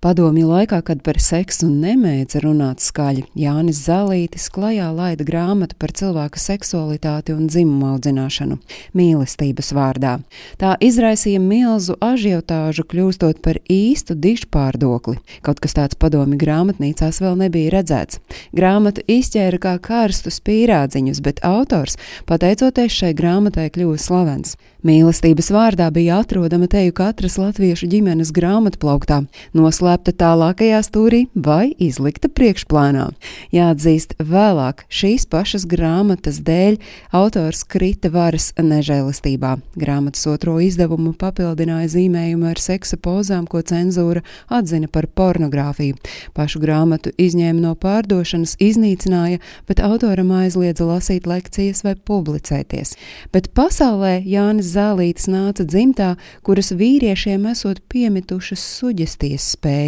Padomju laikā, kad par seksu nemēdza runāt skaļi, Jānis Zalītis klajā laida grāmatu par cilvēka seksualitāti un dzimumu audzināšanu mīlestības vārdā. Tā izraisīja milzu ažiotāžu, kļūstot par īstu dišpārdokli. Kaut kas tāds padomju grāmatnīcās vēl nebija redzēts. Grāmatu izķēra kā karstus pīrādziņus, bet autors, pateicoties šai grāmatai, kļuva slavens. Mīlestības vārdā bija atrodama teju katras latviešu ģimenes grāmatplauktā, noslēpta tālākajā stūrī vai izlikta priekšplānā. Jāatzīst, vēlāk šīs pašas grāmatas dēļ autors krita varas nežēlistībā. Grāmatas otro izdevumu papildināja zīmējumu ar seksa pozām, ko cenzūra atzina par pornogrāfiju. Pašu grāmatu izņēma no pārdošanas, iznīcināja, bet autoram aizliedza lasīt lekcijas vai publicēties. Bet pasaulē Jānis zālītes nāca dzimtā, kuras vīriešiem esot piemitušas suģestijas spējas.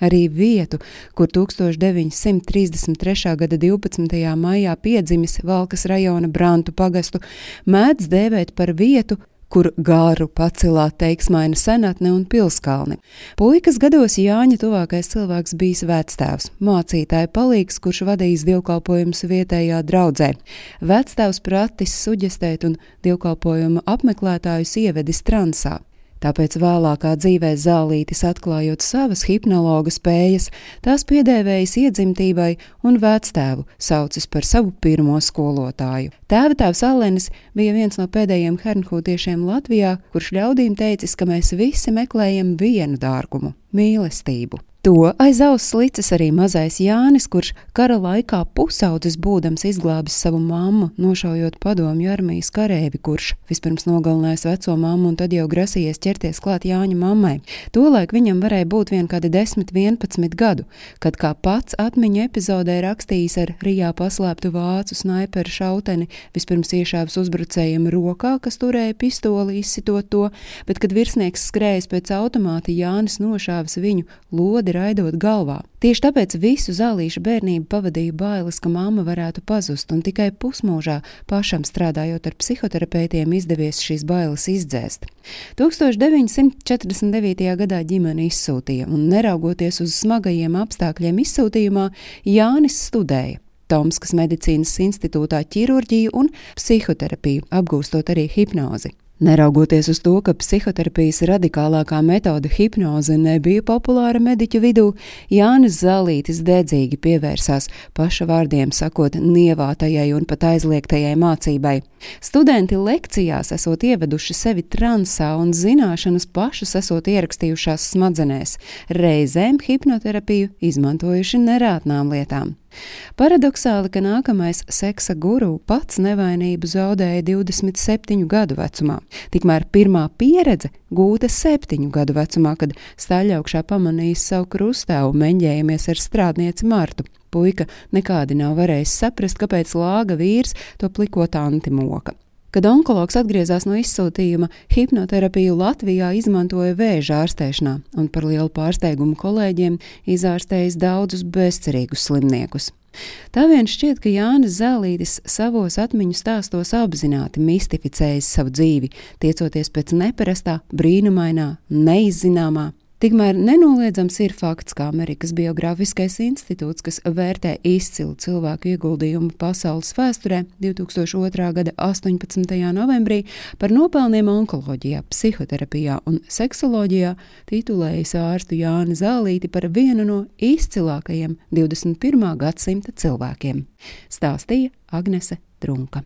Arī vietu, kur 1933. gada 12. maijā piedzimis Valkas rajona Brantu pagastu, mēdz dēvēt par vietu, kur gāru pacilā teiksmaina senatne un pilskalni. Puikas gados Jāņa tuvākais cilvēks bijis vectēvs, mācītāja palīgs, kurš vadījis dievkalpojumus vietējā draudzē. Vectēvs pratis suģestēt un dievkalpojumu apmeklētājus ievedis transā. Tāpēc vēlākā dzīvē zālītis atklājot savas hipnologa spējas, tās piedēvējas iedzimtībai un vectēvu saucis par savu pirmo skolotāju. Tēva tēvs Allenis bija viens no pēdējiem hernhūtiešiem Latvijā, kurš ļaudīm teicis, ka mēs visi meklējam vienu dārgumu - mīlestību. To aiz auss licis arī mazais Jānis, kurš kara laikā pusaudzis būdams izglābis savu mammu, nošaujot padomju armijas karēvi, kurš vispirms nogalinājis veco mammu un tad jau grasījies ķerties klāt Jāņa mammai. Tolaik viņam varēja būt vien kādi 10, 11 gadu, kad kā pats atmiņu epizodē rakstījis ar Rijā paslēptu vācu snaiperu šauteni, vispirms iešāvis uzbrucējiem rokā, kas turēja pistoli, izsitot to, bet kad virsnieks skrējas pēc automāta, Jānis nošāvis viņu lodi raidot galvā. Tieši tāpēc visu zālīšu bērnību pavadīju bailes, ka mamma varētu pazust, un tikai pusmūžā pašam strādājot ar psihoterapeitiem izdevies šīs bailes izdzēst. 1949. gadā ģimene izsūtīja, un neraugoties uz smagajiem apstākļiem izsūtījumā, Jānis studēja. Tomskas medicīnas institūtā ķirurģiju un psihoterapiju, apgūstot arī hipnozi. Neraugoties uz to, ka psihoterapijas radikālākā metode hipnoze nebija populāra mediķu vidū, Jānis Zalītis dedzīgi pievērsās paša vārdiem sakot nievātajai un pat aizliegtajai mācībai. Studenti lekcijās esot ieveduši sevi transā un zināšanas pašas esot ierakstījušās smadzenēs, reizēm hipnoterapiju izmantojuši nerātnām lietām. Paradoxāli, ka nākamais seksa guru pats nevainību zaudēja 27 gadu vecumā. Tikmēr pirmā pieredze gūta 7 gadu vecumā, kad staļaugšā pamanījis savu krustēvu meņģējamies ar strādnieci Martu. Puika nekādi nav varējis saprast, kāpēc lāga vīrs to plikot antimoka. Kad onkologs atgriezās no izsūtījuma, hipnoterapiju Latvijā izmantoja vēža ārstēšanā, un par lielu pārsteigumu kolēģiem izārstējis daudzus bezcerīgus slimniekus. Tā vien šķiet, ka Jānis Zēlītis savos atmiņu stāstos apzināti mistificējis savu dzīvi, tiecoties pēc neparastā, brīnumainā, neizzināmā, Tikmēr nenoliedzams ir fakts, ka Amerikas Biogrāfiskais institūts, kas vērtē izcilu cilvēku ieguldījumu pasaules vēsturē 2002. gada 18. novembrī par nopelniem onkoloģijā, psihoterapijā un seksoloģijā, titulējis ārstu Jāni Zālīti par vienu no izcilākajiem 21. gadsimta cilvēkiem, stāstīja Agnese Trunka.